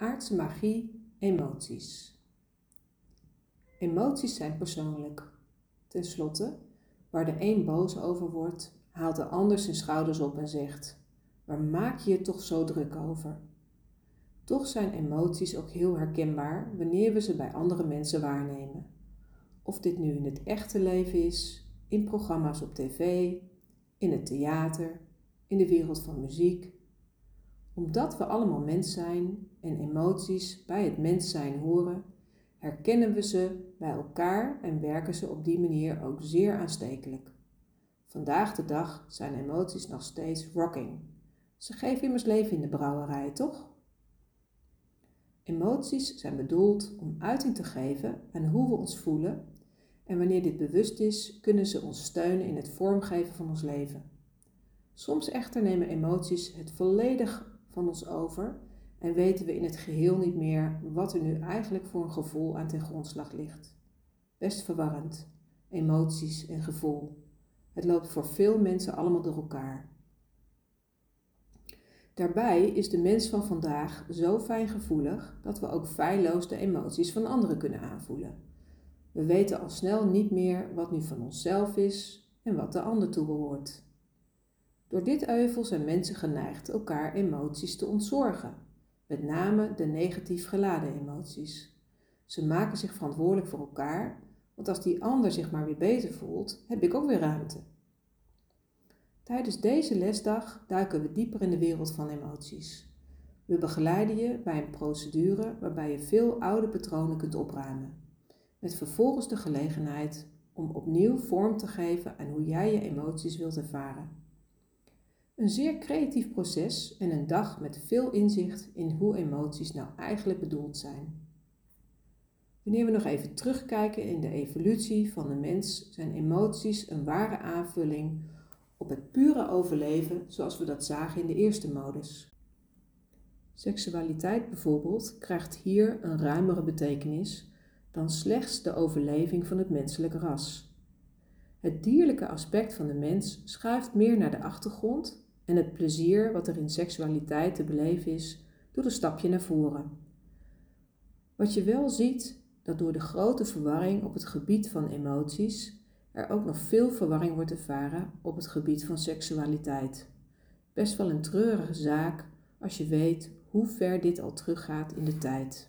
Aardse magie, emoties. Emoties zijn persoonlijk. Ten slotte, waar de een boos over wordt, haalt de ander zijn schouders op en zegt: Waar maak je je toch zo druk over? Toch zijn emoties ook heel herkenbaar wanneer we ze bij andere mensen waarnemen. Of dit nu in het echte leven is, in programma's op tv, in het theater, in de wereld van muziek. Omdat we allemaal mens zijn en emoties bij het mens zijn horen, herkennen we ze bij elkaar en werken ze op die manier ook zeer aanstekelijk. Vandaag de dag zijn emoties nog steeds rocking. Ze geven immers leven in de brouwerij, toch? Emoties zijn bedoeld om uiting te geven aan hoe we ons voelen en wanneer dit bewust is, kunnen ze ons steunen in het vormgeven van ons leven. Soms echter nemen emoties het volledig van ons over en weten we in het geheel niet meer wat er nu eigenlijk voor een gevoel aan ten grondslag ligt. Best verwarrend, emoties en gevoel. Het loopt voor veel mensen allemaal door elkaar. Daarbij is de mens van vandaag zo fijngevoelig dat we ook feilloos de emoties van anderen kunnen aanvoelen. We weten al snel niet meer wat nu van onszelf is en wat de ander toebehoort. Door dit euvel zijn mensen geneigd elkaar emoties te ontzorgen, met name de negatief geladen emoties. Ze maken zich verantwoordelijk voor elkaar, want als die ander zich maar weer beter voelt, heb ik ook weer ruimte. Tijdens deze lesdag duiken we dieper in de wereld van emoties. We begeleiden je bij een procedure waarbij je veel oude patronen kunt opruimen, met vervolgens de gelegenheid om opnieuw vorm te geven aan hoe jij je emoties wilt ervaren. Een zeer creatief proces en een dag met veel inzicht in hoe emoties nou eigenlijk bedoeld zijn. Wanneer we nog even terugkijken in de evolutie van de mens, zijn emoties een ware aanvulling op het pure overleven zoals we dat zagen in de eerste modus. Seksualiteit bijvoorbeeld krijgt hier een ruimere betekenis dan slechts de overleving van het menselijke ras. Het dierlijke aspect van de mens schuift meer naar de achtergrond en het plezier wat er in seksualiteit te beleven is, doet een stapje naar voren. Wat je wel ziet, dat door de grote verwarring op het gebied van emoties er ook nog veel verwarring wordt ervaren op het gebied van seksualiteit. Best wel een treurige zaak als je weet hoe ver dit al teruggaat in de tijd.